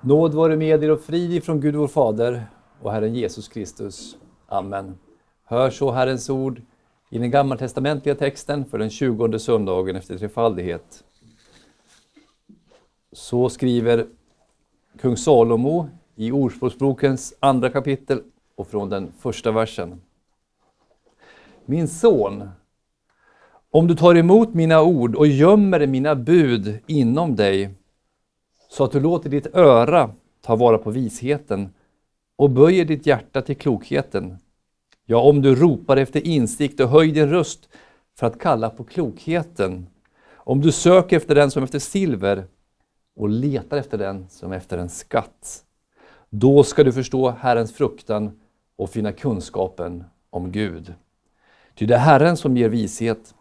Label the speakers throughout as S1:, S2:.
S1: Nåd vare med er och frid ifrån Gud vår Fader och Herren Jesus Kristus. Amen. Hör så Herrens ord i den gammaltestamentliga texten för den tjugonde söndagen efter trefaldighet. Så skriver kung Salomo i Ordspråksbokens andra kapitel och från den första versen. Min son, om du tar emot mina ord och gömmer mina bud inom dig, så att du låter ditt öra ta vara på visheten och böjer ditt hjärta till klokheten. Ja, om du ropar efter insikt och höj din röst för att kalla på klokheten. Om du söker efter den som efter silver och letar efter den som efter en skatt. Då ska du förstå Herrens fruktan och finna kunskapen om Gud. Ty det är Herren som ger vishet.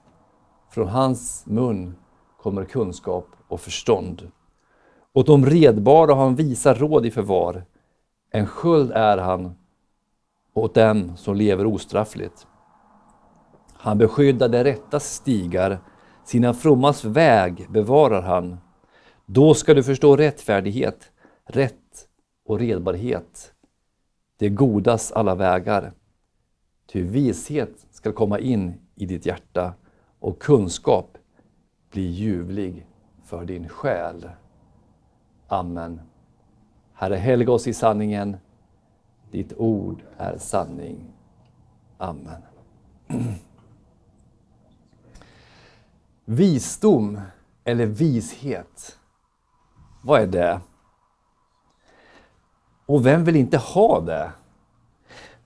S1: Från hans mun kommer kunskap och förstånd. Åt de redbara har han visa råd i förvar. En sköld är han åt dem som lever ostraffligt. Han beskyddar de rättas stigar, sina frommas väg bevarar han. Då ska du förstå rättfärdighet, rätt och redbarhet. Det godas alla vägar. Ty vishet ska komma in i ditt hjärta och kunskap bli ljuvlig för din själ. Amen. Herre, helga oss i sanningen. Ditt ord är sanning. Amen. Visdom eller vishet, vad är det? Och vem vill inte ha det?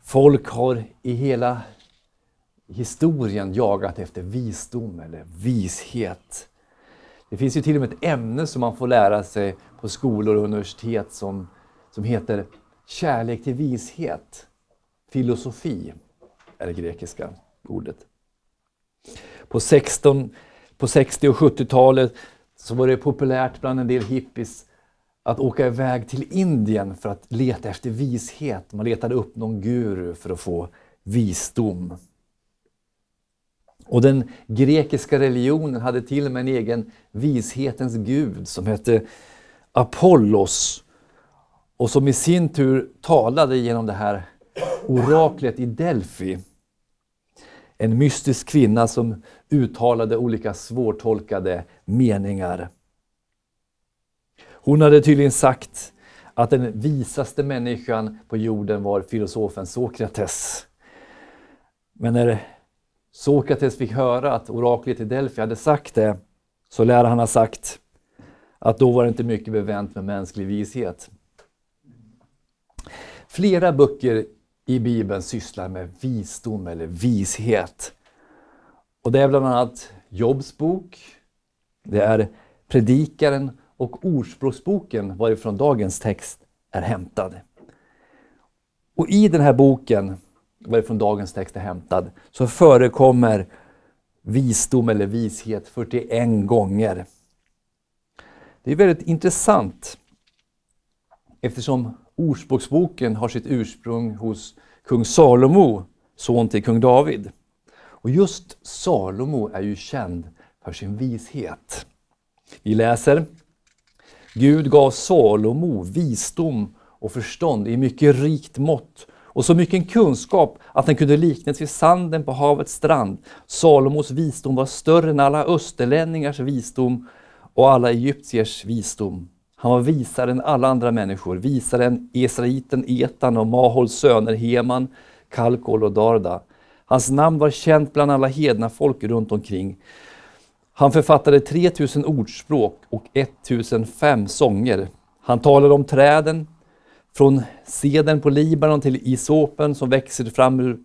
S1: Folk har i hela historien jagat efter visdom eller vishet. Det finns ju till och med ett ämne som man får lära sig på skolor och universitet som, som heter kärlek till vishet. Filosofi är det grekiska ordet. På, 16, på 60 och 70-talet så var det populärt bland en del hippies att åka iväg till Indien för att leta efter vishet. Man letade upp någon guru för att få visdom. Och den grekiska religionen hade till och med en egen vishetens gud som hette Apollos och som i sin tur talade genom det här oraklet i Delphi. En mystisk kvinna som uttalade olika svårtolkade meningar. Hon hade tydligen sagt att den visaste människan på jorden var filosofen Sokrates. Men när Sokrates fick höra att oraklet i Delphi hade sagt det, så lär han ha sagt att då var det inte mycket bevänt med mänsklig vishet. Flera böcker i Bibeln sysslar med visdom eller vishet. Och Det är bland annat Jobs bok, det är Predikaren och Ordspråksboken varifrån dagens text är hämtad. Och I den här boken, varifrån dagens text är hämtad, så förekommer visdom eller vishet 41 gånger. Det är väldigt intressant eftersom Ordspråksboken har sitt ursprung hos kung Salomo, son till kung David. Och just Salomo är ju känd för sin vishet. Vi läser Gud gav Salomo visdom och förstånd i mycket rikt mått och så mycket kunskap att den kunde liknas vid sanden på havets strand. Salomos visdom var större än alla österlänningars visdom och alla egyptiers visdom. Han var visare än alla andra människor, visare än Esraiten Etan och Mahols söner Heman, Kalkol och Darda. Hans namn var känt bland alla hedna folk runt omkring. Han författade 3000 ordspråk och 1005 sånger. Han talade om träden, från seden på Libanon till isopen som växer fram ur,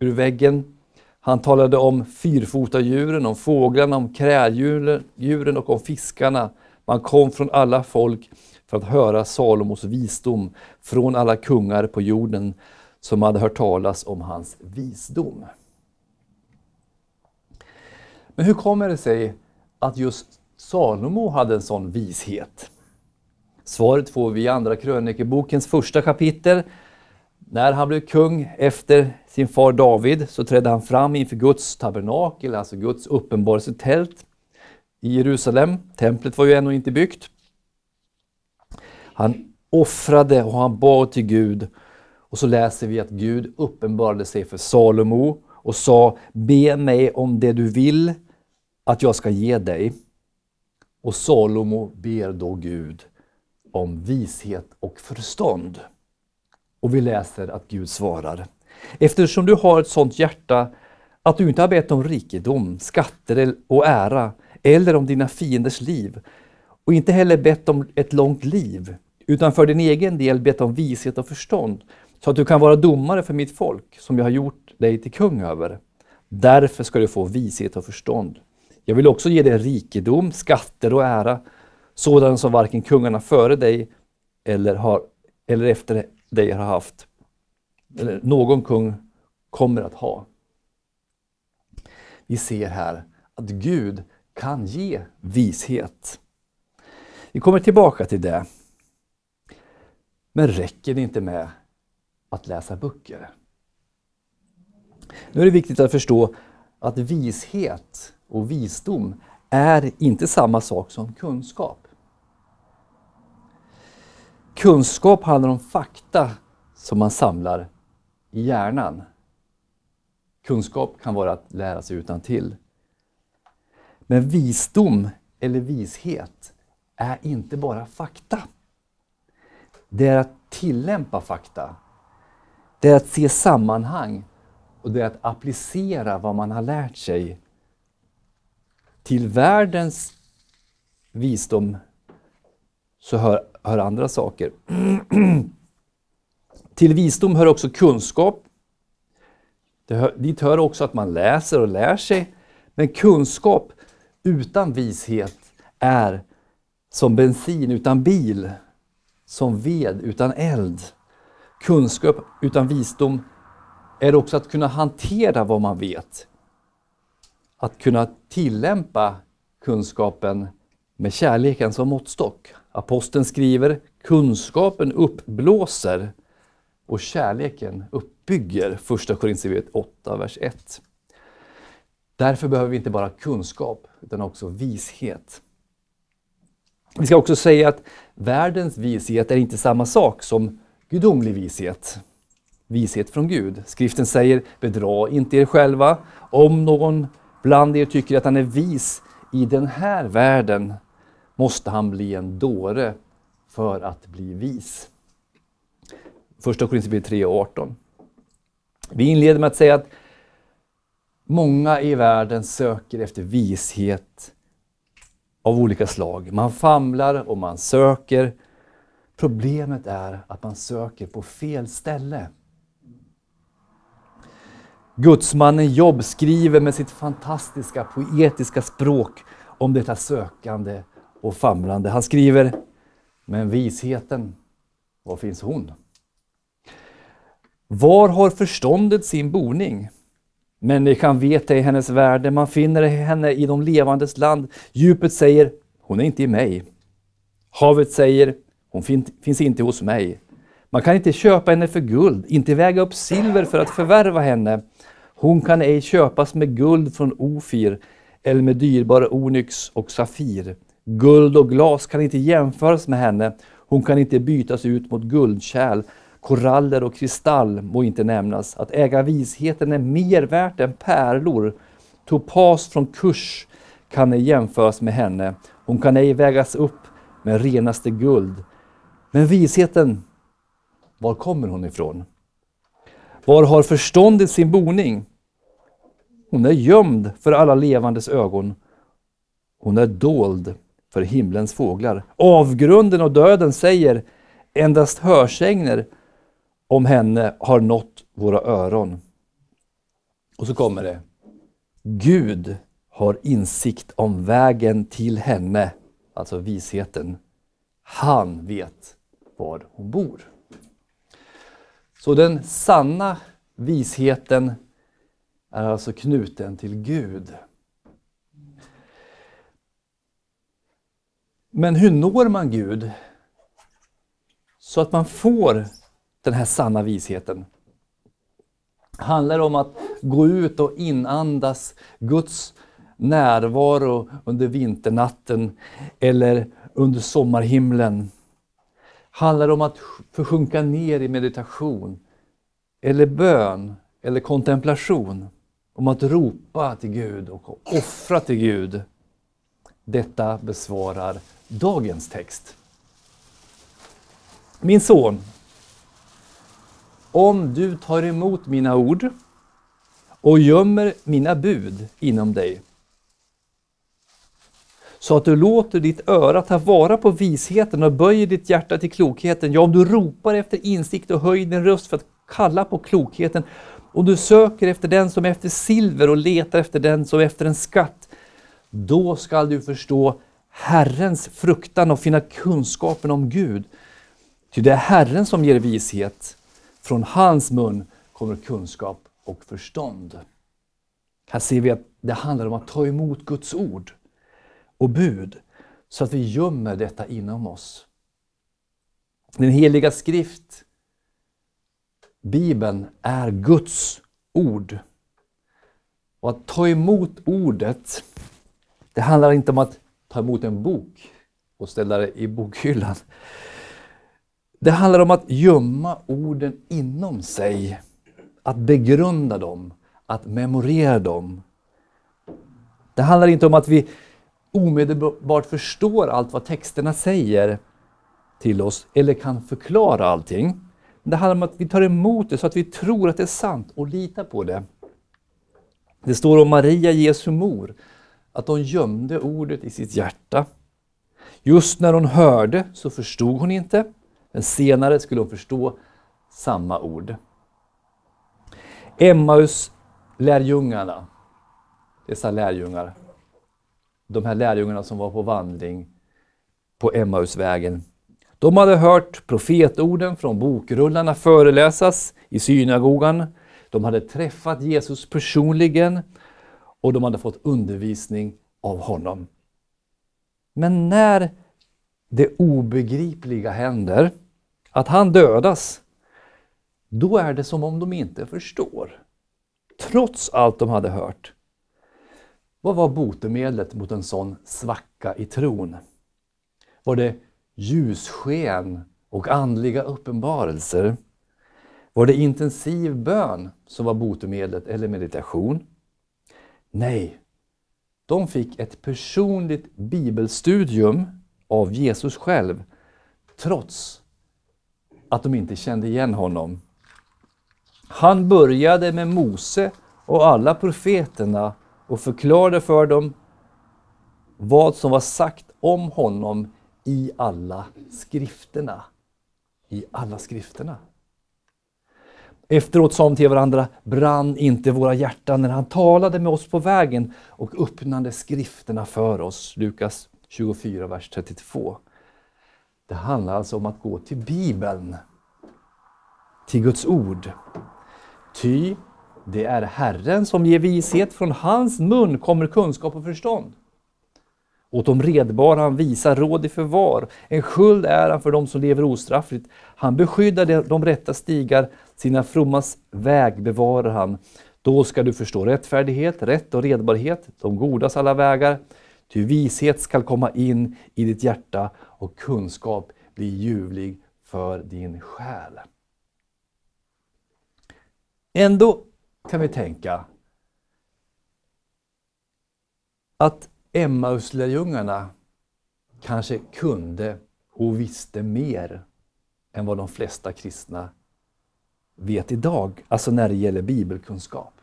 S1: ur väggen. Han talade om fyrfotadjuren, om fåglarna, om kräldjuren och om fiskarna. Man kom från alla folk för att höra Salomos visdom, från alla kungar på jorden som hade hört talas om hans visdom. Men hur kommer det sig att just Salomo hade en sån vishet? Svaret får vi i Andra krönikebokens första kapitel. När han blev kung efter sin far David så trädde han fram inför Guds tabernakel, alltså Guds uppenbarelsetält i Jerusalem. Templet var ju ännu inte byggt. Han offrade och han bad till Gud. Och så läser vi att Gud uppenbarade sig för Salomo och sa Be mig om det du vill att jag ska ge dig. Och Salomo ber då Gud om vishet och förstånd. Och vi läser att Gud svarar. Eftersom du har ett sådant hjärta att du inte har bett om rikedom, skatter och ära eller om dina fienders liv och inte heller bett om ett långt liv utan för din egen del bett om vishet och förstånd så att du kan vara domare för mitt folk som jag har gjort dig till kung över. Därför ska du få vishet och förstånd. Jag vill också ge dig rikedom, skatter och ära, sådan som varken kungarna före dig eller, har, eller efter dig har haft, eller någon kung kommer att ha. Vi ser här att Gud kan ge vishet. Vi kommer tillbaka till det. Men räcker det inte med att läsa böcker? Nu är det viktigt att förstå att vishet och visdom är inte samma sak som kunskap. Kunskap handlar om fakta som man samlar i hjärnan. Kunskap kan vara att lära sig utan till. Men visdom eller vishet är inte bara fakta. Det är att tillämpa fakta. Det är att se sammanhang och det är att applicera vad man har lärt sig till världens visdom så hör, hör andra saker. till visdom hör också kunskap. Det hör, dit hör också att man läser och lär sig. Men kunskap utan vishet är som bensin utan bil, som ved utan eld. Kunskap utan visdom är också att kunna hantera vad man vet. Att kunna tillämpa kunskapen med kärleken som måttstock. Aposteln skriver kunskapen uppblåser och kärleken uppbygger. Första Korinthierbrevet 8, vers 1. Därför behöver vi inte bara kunskap utan också vishet. Vi ska också säga att världens vishet är inte samma sak som gudomlig vishet. Vishet från Gud. Skriften säger bedra inte er själva. Om någon bland er tycker att han är vis i den här världen måste han bli en dåre för att bli vis. Första Korinthierbrevet 3 och 18. Vi inleder med att säga att många i världen söker efter vishet av olika slag. Man famlar och man söker. Problemet är att man söker på fel ställe. Gudsmannen Jobb skriver med sitt fantastiska poetiska språk om detta sökande och famlande. Han skriver, men visheten, var finns hon? Var har förståndet sin boning? Människan vet ej hennes värde, man finner henne i de levandes land. Djupet säger, hon är inte i mig. Havet säger, hon fin finns inte hos mig. Man kan inte köpa henne för guld, inte väga upp silver för att förvärva henne. Hon kan ej köpas med guld från Ofir eller med dyrbara onyx och safir. Guld och glas kan inte jämföras med henne. Hon kan inte bytas ut mot guldkärl. Koraller och kristall må inte nämnas. Att äga visheten är mer värt än pärlor. Topas från kurs kan ej jämföras med henne. Hon kan ej vägas upp med renaste guld. Men visheten, var kommer hon ifrån? Var har förståndet sin boning? Hon är gömd för alla levandes ögon. Hon är dold för himlens fåglar. Avgrunden och döden säger endast hörsägner om henne har nått våra öron. Och så kommer det. Gud har insikt om vägen till henne, alltså visheten. Han vet var hon bor. Så den sanna visheten är alltså knuten till Gud. Men hur når man Gud? Så att man får den här sanna visheten. Handlar det om att gå ut och inandas Guds närvaro under vinternatten eller under sommarhimlen? Handlar det om att försjunka ner i meditation eller bön eller kontemplation? Om att ropa till Gud och offra till Gud? Detta besvarar dagens text. Min son, om du tar emot mina ord och gömmer mina bud inom dig, så att du låter ditt öra ta vara på visheten och böjer ditt hjärta till klokheten. Ja, om du ropar efter insikt och höjer din röst för att kalla på klokheten, Om du söker efter den som efter silver och letar efter den som efter en skatt, då skall du förstå Herrens fruktan och finna kunskapen om Gud. Ty det är Herren som ger vishet. Från hans mun kommer kunskap och förstånd. Här ser vi att det handlar om att ta emot Guds ord och bud så att vi gömmer detta inom oss. Den heliga skrift, Bibeln, är Guds ord. Och att ta emot ordet, det handlar inte om att ta emot en bok och ställa det i bokhyllan. Det handlar om att gömma orden inom sig, att begrunda dem, att memorera dem. Det handlar inte om att vi omedelbart förstår allt vad texterna säger till oss eller kan förklara allting. Det handlar om att vi tar emot det så att vi tror att det är sant och litar på det. Det står om Maria, Jesu mor, att hon gömde ordet i sitt hjärta. Just när hon hörde så förstod hon inte, men senare skulle hon förstå samma ord. Emmaus lärjungarna, dessa lärjungar, de här lärjungarna som var på vandring på Emmausvägen. De hade hört profetorden från bokrullarna föreläsas i synagogan. De hade träffat Jesus personligen och de hade fått undervisning av honom. Men när det obegripliga händer, att han dödas, då är det som om de inte förstår. Trots allt de hade hört. Vad var botemedlet mot en sån svacka i tron? Var det ljussken och andliga uppenbarelser? Var det intensiv bön som var botemedlet eller meditation? Nej, de fick ett personligt bibelstudium av Jesus själv trots att de inte kände igen honom. Han började med Mose och alla profeterna och förklarade för dem vad som var sagt om honom i alla skrifterna. I alla skrifterna. Efteråt sa de till varandra, brann inte våra hjärtan när han talade med oss på vägen och öppnade skrifterna för oss. Lukas 24, vers 32. Det handlar alltså om att gå till Bibeln, till Guds ord. Ty det är Herren som ger vishet, från hans mun kommer kunskap och förstånd. Åt de redbara han visar råd i förvar, en sköld är han för dem som lever ostraffligt. Han beskyddar de rätta stigar, sina frommas väg bevarar han. Då ska du förstå rättfärdighet, rätt och redbarhet, de godas alla vägar. Ty vishet skall komma in i ditt hjärta och kunskap bli ljuvlig för din själ. Ändå kan vi tänka att Emmauslärjungarna kanske kunde och visste mer än vad de flesta kristna vet idag, alltså när det gäller bibelkunskap.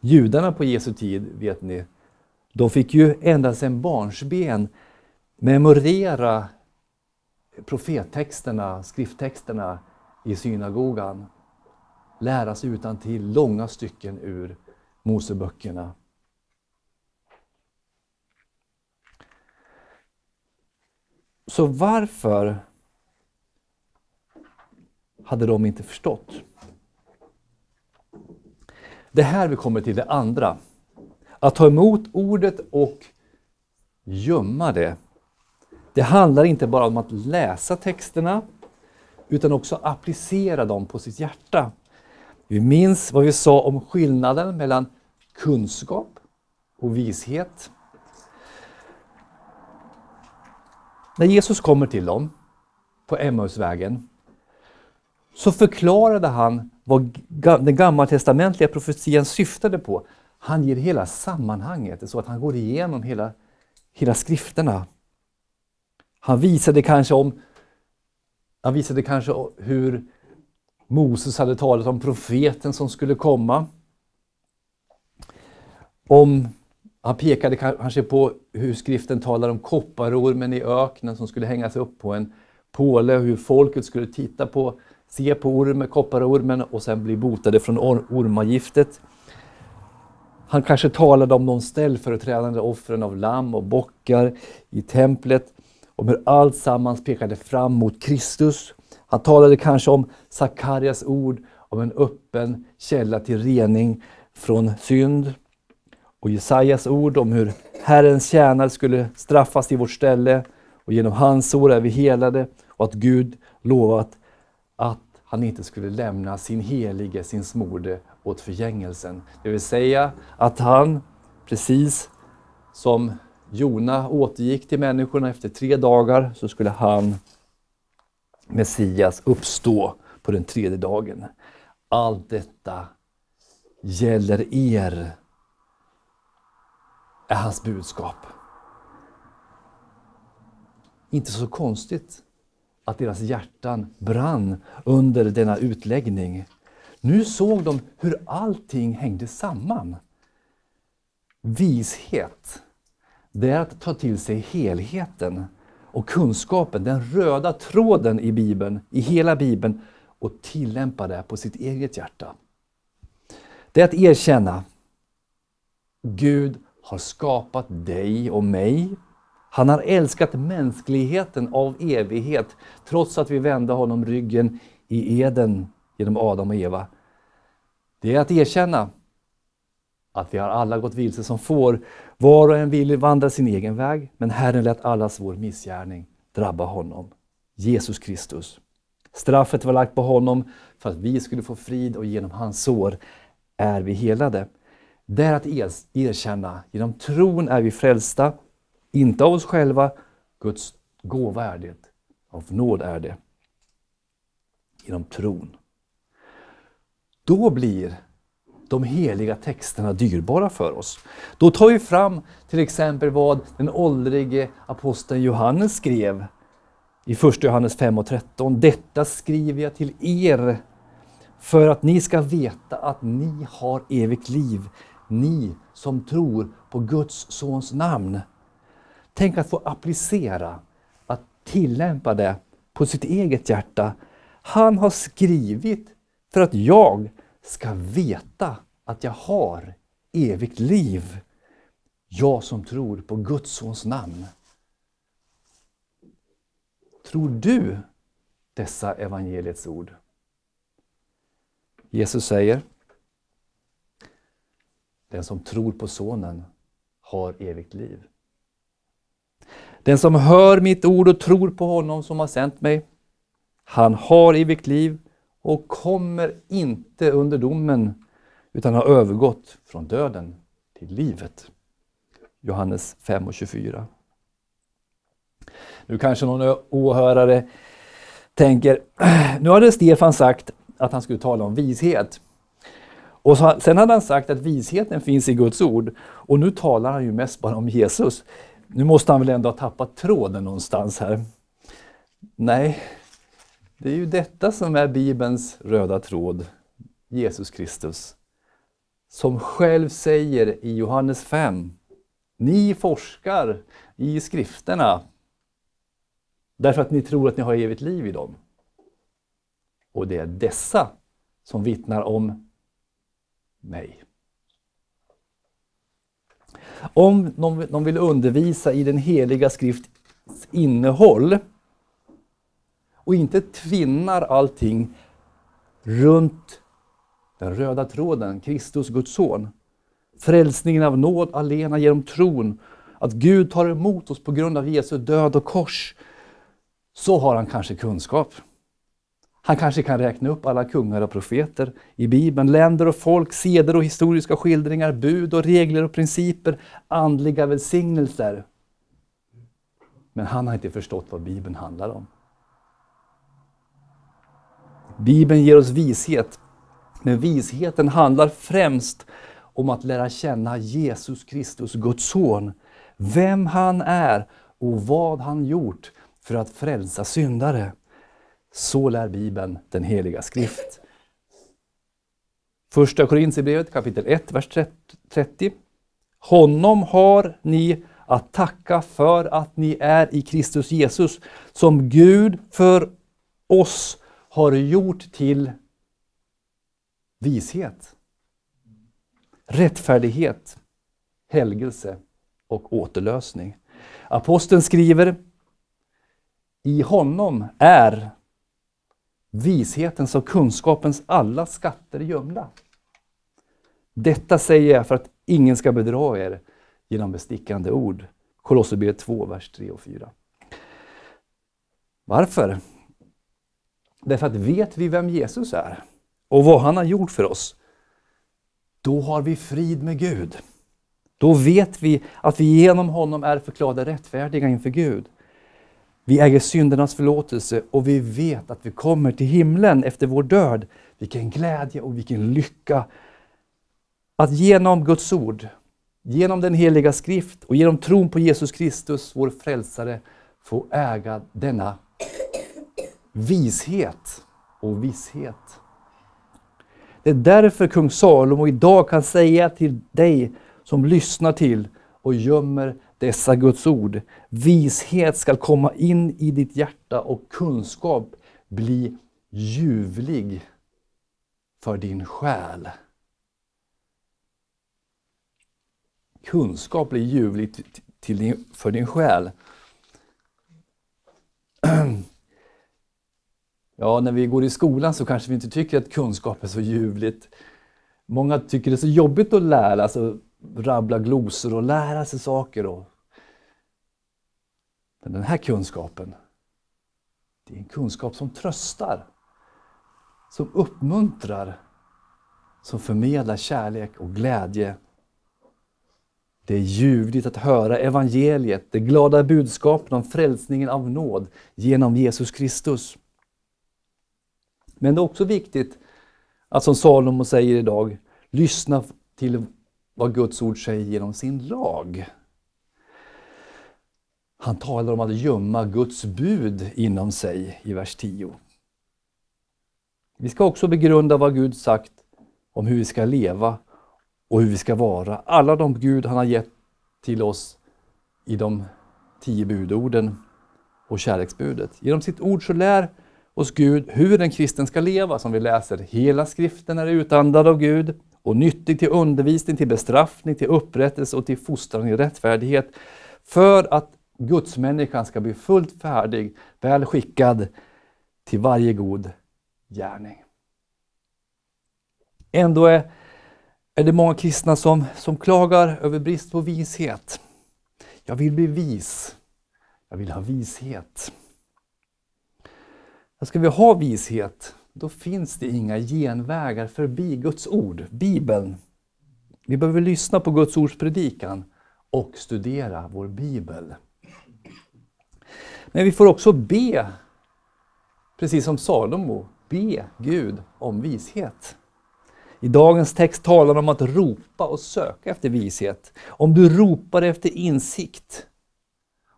S1: Judarna på Jesu tid, vet ni, de fick ju ända sedan barnsben memorera profettexterna, skrifttexterna i synagogan lära sig utan till långa stycken ur Moseböckerna. Så varför hade de inte förstått? Det här vi kommer till det andra. Att ta emot ordet och gömma det. Det handlar inte bara om att läsa texterna utan också applicera dem på sitt hjärta. Vi minns vad vi sa om skillnaden mellan kunskap och vishet. När Jesus kommer till dem på Emmausvägen så förklarade han vad den gammaltestamentliga profetian syftade på. Han ger hela sammanhanget, så att han går igenom hela, hela skrifterna. Han visade kanske om han visade kanske hur Moses hade talat om profeten som skulle komma. Om, han pekade kanske på hur skriften talar om kopparormen i öknen som skulle hängas upp på en påle och hur folket skulle titta på, se på ormen, kopparormen och sen bli botade från or ormagiftet. Han kanske talade om de ställföreträdande offren av lamm och bockar i templet, om hur allt sammans pekade fram mot Kristus. Han talade kanske om Sakarias ord om en öppen källa till rening från synd. Och Jesajas ord om hur Herrens tjänare skulle straffas i vårt ställe och genom hans sår är vi helade och att Gud lovat att han inte skulle lämna sin helige, sin smorde åt förgängelsen. Det vill säga att han, precis som Jona återgick till människorna efter tre dagar, så skulle han, Messias, uppstå på den tredje dagen. Allt detta gäller er, är hans budskap. Inte så konstigt att deras hjärtan brann under denna utläggning. Nu såg de hur allting hängde samman. Vishet, det är att ta till sig helheten och kunskapen, den röda tråden i Bibeln, i hela Bibeln och tillämpa det på sitt eget hjärta. Det är att erkänna Gud har skapat dig och mig han har älskat mänskligheten av evighet trots att vi vände honom ryggen i Eden genom Adam och Eva. Det är att erkänna att vi har alla gått vilse som får. Var och en vill vandra sin egen väg, men Herren lät allas vår missgärning drabba honom. Jesus Kristus. Straffet var lagt på honom för att vi skulle få frid och genom hans sår är vi helade. Det är att erkänna, genom tron är vi frälsta inte av oss själva, Guds gåva är det. Av nåd är det. Genom tron. Då blir de heliga texterna dyrbara för oss. Då tar vi fram till exempel vad den åldrige aposteln Johannes skrev i 1 Johannes 5 och 13. Detta skriver jag till er för att ni ska veta att ni har evigt liv, ni som tror på Guds sons namn. Tänk att få applicera, att tillämpa det på sitt eget hjärta. Han har skrivit för att jag ska veta att jag har evigt liv. Jag som tror på Guds sons namn. Tror du dessa evangeliets ord? Jesus säger den som tror på Sonen har evigt liv. Den som hör mitt ord och tror på honom som har sänt mig, han har evigt liv och kommer inte under domen, utan har övergått från döden till livet. Johannes 5 och 24. Nu kanske någon åhörare tänker, nu hade Stefan sagt att han skulle tala om vishet. Och så, sen hade han sagt att visheten finns i Guds ord och nu talar han ju mest bara om Jesus. Nu måste han väl ändå ha tappat tråden någonstans här. Nej, det är ju detta som är Bibelns röda tråd. Jesus Kristus. Som själv säger i Johannes 5. Ni forskar i skrifterna därför att ni tror att ni har evigt liv i dem. Och det är dessa som vittnar om mig. Om de vill undervisa i den heliga skriftens innehåll och inte tvinnar allting runt den röda tråden, Kristus, Guds son. Frälsningen av nåd alena genom tron, att Gud tar emot oss på grund av Jesu död och kors. Så har han kanske kunskap. Han kanske kan räkna upp alla kungar och profeter i Bibeln, länder och folk, seder och historiska skildringar, bud och regler och principer, andliga välsignelser. Men han har inte förstått vad Bibeln handlar om. Bibeln ger oss vishet, men visheten handlar främst om att lära känna Jesus Kristus, Guds son, vem han är och vad han gjort för att frälsa syndare. Så lär Bibeln den heliga skrift. Första Korintierbrevet kapitel 1, vers 30. Honom har ni att tacka för att ni är i Kristus Jesus, som Gud för oss har gjort till vishet, rättfärdighet, helgelse och återlösning. Aposteln skriver, i honom är vishetens och kunskapens alla skatter gömda. Detta säger jag för att ingen ska bedra er genom bestickande ord. Kolosserbrevet 2, vers 3 och 4. Varför? Därför att vet vi vem Jesus är och vad han har gjort för oss, då har vi frid med Gud. Då vet vi att vi genom honom är förklarade rättfärdiga inför Gud. Vi äger syndernas förlåtelse och vi vet att vi kommer till himlen efter vår död. Vilken glädje och vilken lycka! Att genom Guds ord, genom den heliga skrift och genom tron på Jesus Kristus, vår frälsare, få äga denna vishet och visshet. Det är därför kung Salomo idag kan säga till dig som lyssnar till och gömmer dessa Guds ord. Vishet skall komma in i ditt hjärta och kunskap bli ljuvlig för din själ. Kunskap blir ljuvlig till din, för din själ. Ja, när vi går i skolan så kanske vi inte tycker att kunskap är så ljuvligt. Många tycker det är så jobbigt att lära, alltså rabbla glosor och lära sig saker. Och... Men den här kunskapen, det är en kunskap som tröstar, som uppmuntrar, som förmedlar kärlek och glädje. Det är ljuvligt att höra evangeliet, det glada budskapet om frälsningen av nåd genom Jesus Kristus. Men det är också viktigt att som Salomo säger idag, lyssna till vad Guds ord säger genom sin lag. Han talar om att gömma Guds bud inom sig i vers 10. Vi ska också begrunda vad Gud sagt om hur vi ska leva och hur vi ska vara. Alla de Gud han har gett till oss i de tio budorden och kärleksbudet. Genom sitt ord så lär oss Gud hur en kristen ska leva, som vi läser. Hela skriften är utandad av Gud och nyttig till undervisning, till bestraffning, till upprättelse och till fostran i rättfärdighet. För att gudsmänniskan ska bli fullt färdig, väl skickad till varje god gärning. Ändå är, är det många kristna som, som klagar över brist på vishet. Jag vill bli vis. Jag vill ha vishet. Ska vi ha vishet, då finns det inga genvägar förbi Guds ord, Bibeln. Vi behöver lyssna på Guds ords predikan och studera vår Bibel. Men vi får också be, precis som Salomo, be Gud om vishet. I dagens text talar om att ropa och söka efter vishet. Om du ropar efter insikt,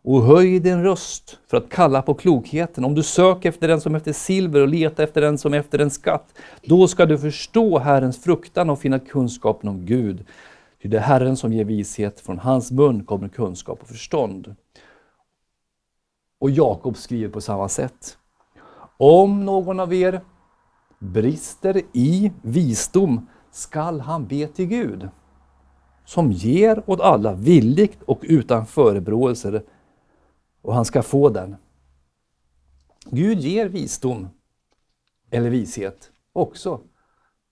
S1: och höj din röst för att kalla på klokheten. Om du söker efter den som efter silver och letar efter den som efter en skatt, då ska du förstå Herrens fruktan och finna kunskapen om Gud. Ty det är Herren som ger vishet, från hans mun kommer kunskap och förstånd. Och Jakob skriver på samma sätt. Om någon av er brister i visdom skall han be till Gud, som ger åt alla villigt och utan förebråelser och han ska få den. Gud ger visdom, eller vishet, också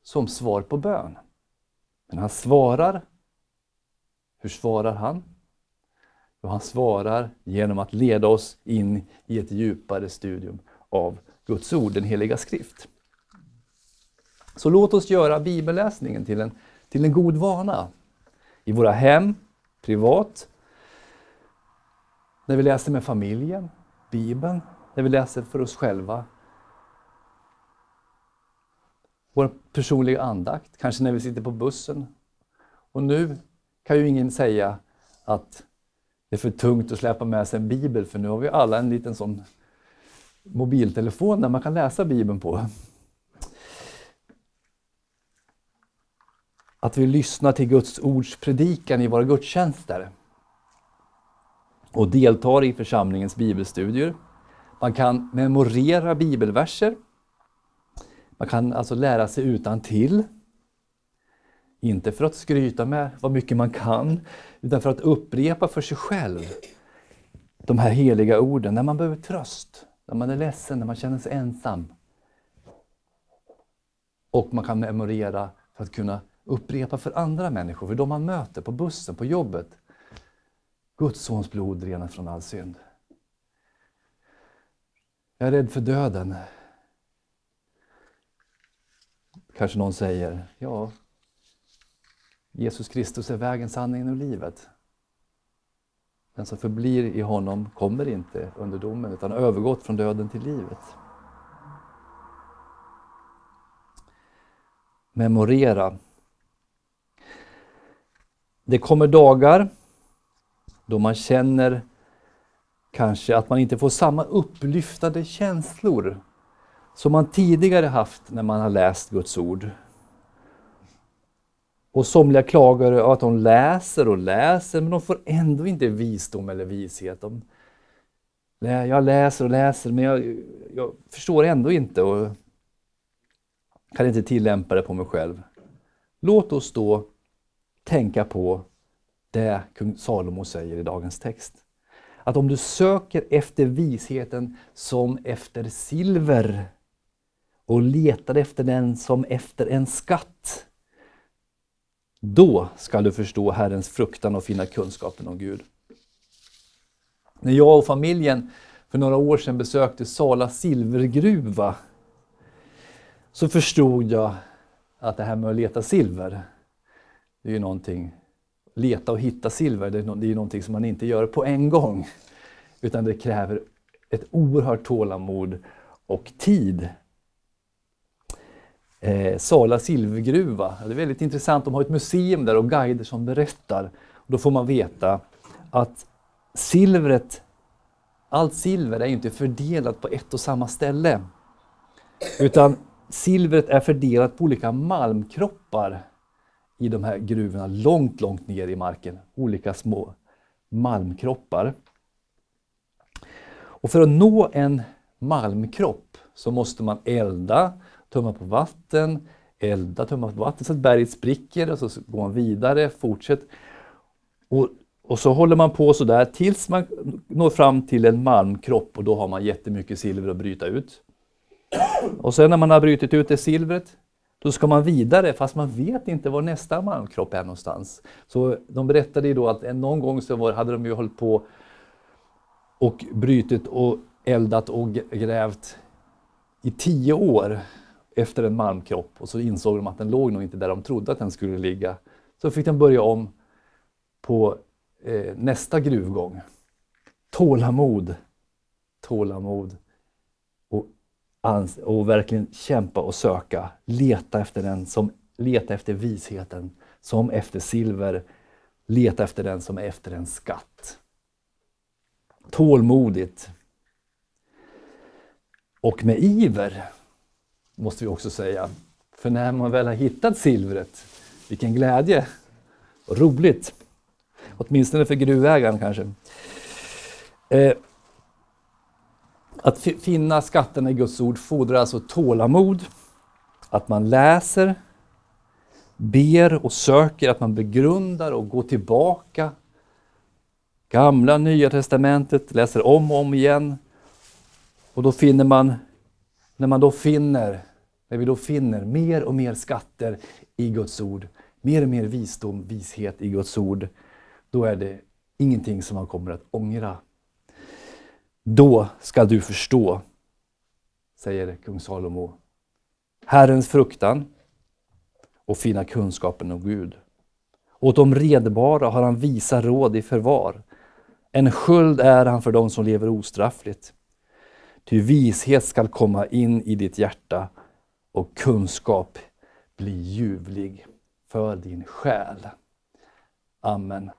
S1: som svar på bön. Men han svarar. Hur svarar han? Och han svarar genom att leda oss in i ett djupare studium av Guds ord, den heliga skrift. Så låt oss göra bibelläsningen till en, till en god vana. I våra hem, privat, när vi läser med familjen, Bibeln, när vi läser för oss själva. Vår personliga andakt, kanske när vi sitter på bussen. Och nu kan ju ingen säga att det är för tungt att släpa med sig en bibel, för nu har vi alla en liten sån mobiltelefon där man kan läsa Bibeln på. Att vi lyssnar till Guds ords predikan i våra gudstjänster och deltar i församlingens bibelstudier. Man kan memorera bibelverser. Man kan alltså lära sig utan till. Inte för att skryta med vad mycket man kan, utan för att upprepa för sig själv de här heliga orden när man behöver tröst, när man är ledsen, när man känner sig ensam. Och man kan memorera för att kunna upprepa för andra människor, för de man möter på bussen, på jobbet. Guds sons blod renar från all synd. Jag är rädd för döden. Kanske någon säger, ja, Jesus Kristus är vägen, sanningen och livet. Den som förblir i honom kommer inte under domen utan har övergått från döden till livet. Memorera. Det kommer dagar då man känner kanske att man inte får samma upplyftade känslor som man tidigare haft när man har läst Guds ord. Och somliga klagar över att de läser och läser men de får ändå inte visdom eller vishet. De, jag läser och läser men jag, jag förstår ändå inte och kan inte tillämpa det på mig själv. Låt oss då tänka på det kung Salomo säger i dagens text. Att om du söker efter visheten som efter silver och letar efter den som efter en skatt, då ska du förstå Herrens fruktan och finna kunskapen om Gud. När jag och familjen för några år sedan besökte Sala silvergruva så förstod jag att det här med att leta silver, det är ju någonting leta och hitta silver, det är, ju någonting som man inte gör på en gång. Utan det kräver ett oerhört tålamod och tid. Eh, Sala silvergruva, det är väldigt intressant. De har ett museum där och guider som berättar. Och då får man veta att silvret, allt silver är inte fördelat på ett och samma ställe. Utan silvret är fördelat på olika malmkroppar i de här gruvorna långt, långt ner i marken. Olika små malmkroppar. Och för att nå en malmkropp så måste man elda, tumma på vatten, elda, tumma på vatten så att berget spricker och så går man vidare, fortsätter. Och, och så håller man på sådär tills man når fram till en malmkropp och då har man jättemycket silver att bryta ut. Och sen när man har brutit ut det silvret då ska man vidare fast man vet inte var nästa malmkropp är någonstans. Så de berättade ju då att någon gång så var, hade de ju hållit på och brutit och eldat och grävt i tio år efter en malmkropp och så insåg de att den låg nog inte där de trodde att den skulle ligga. Så fick de börja om på eh, nästa gruvgång. Tålamod. Tålamod och verkligen kämpa och söka, leta efter den som leta efter visheten, som efter silver, leta efter den som är efter en skatt. Tålmodigt. Och med iver, måste vi också säga. För när man väl har hittat silvret, vilken glädje! Och roligt! Åtminstone för gruvägaren kanske. Eh, att finna skatterna i Guds ord fordrar alltså tålamod, att man läser, ber och söker, att man begrundar och går tillbaka. Gamla, Nya Testamentet, läser om och om igen. Och då finner man, när man då finner, när vi då finner mer och mer skatter i Guds ord, mer och mer visdom, vishet i Guds ord, då är det ingenting som man kommer att ångra då ska du förstå, säger kung Salomo, Herrens fruktan och finna kunskapen om Gud. Åt de redbara har han visa råd i förvar. En sköld är han för dem som lever ostraffligt. Ty vishet skall komma in i ditt hjärta och kunskap bli ljuvlig för din själ. Amen.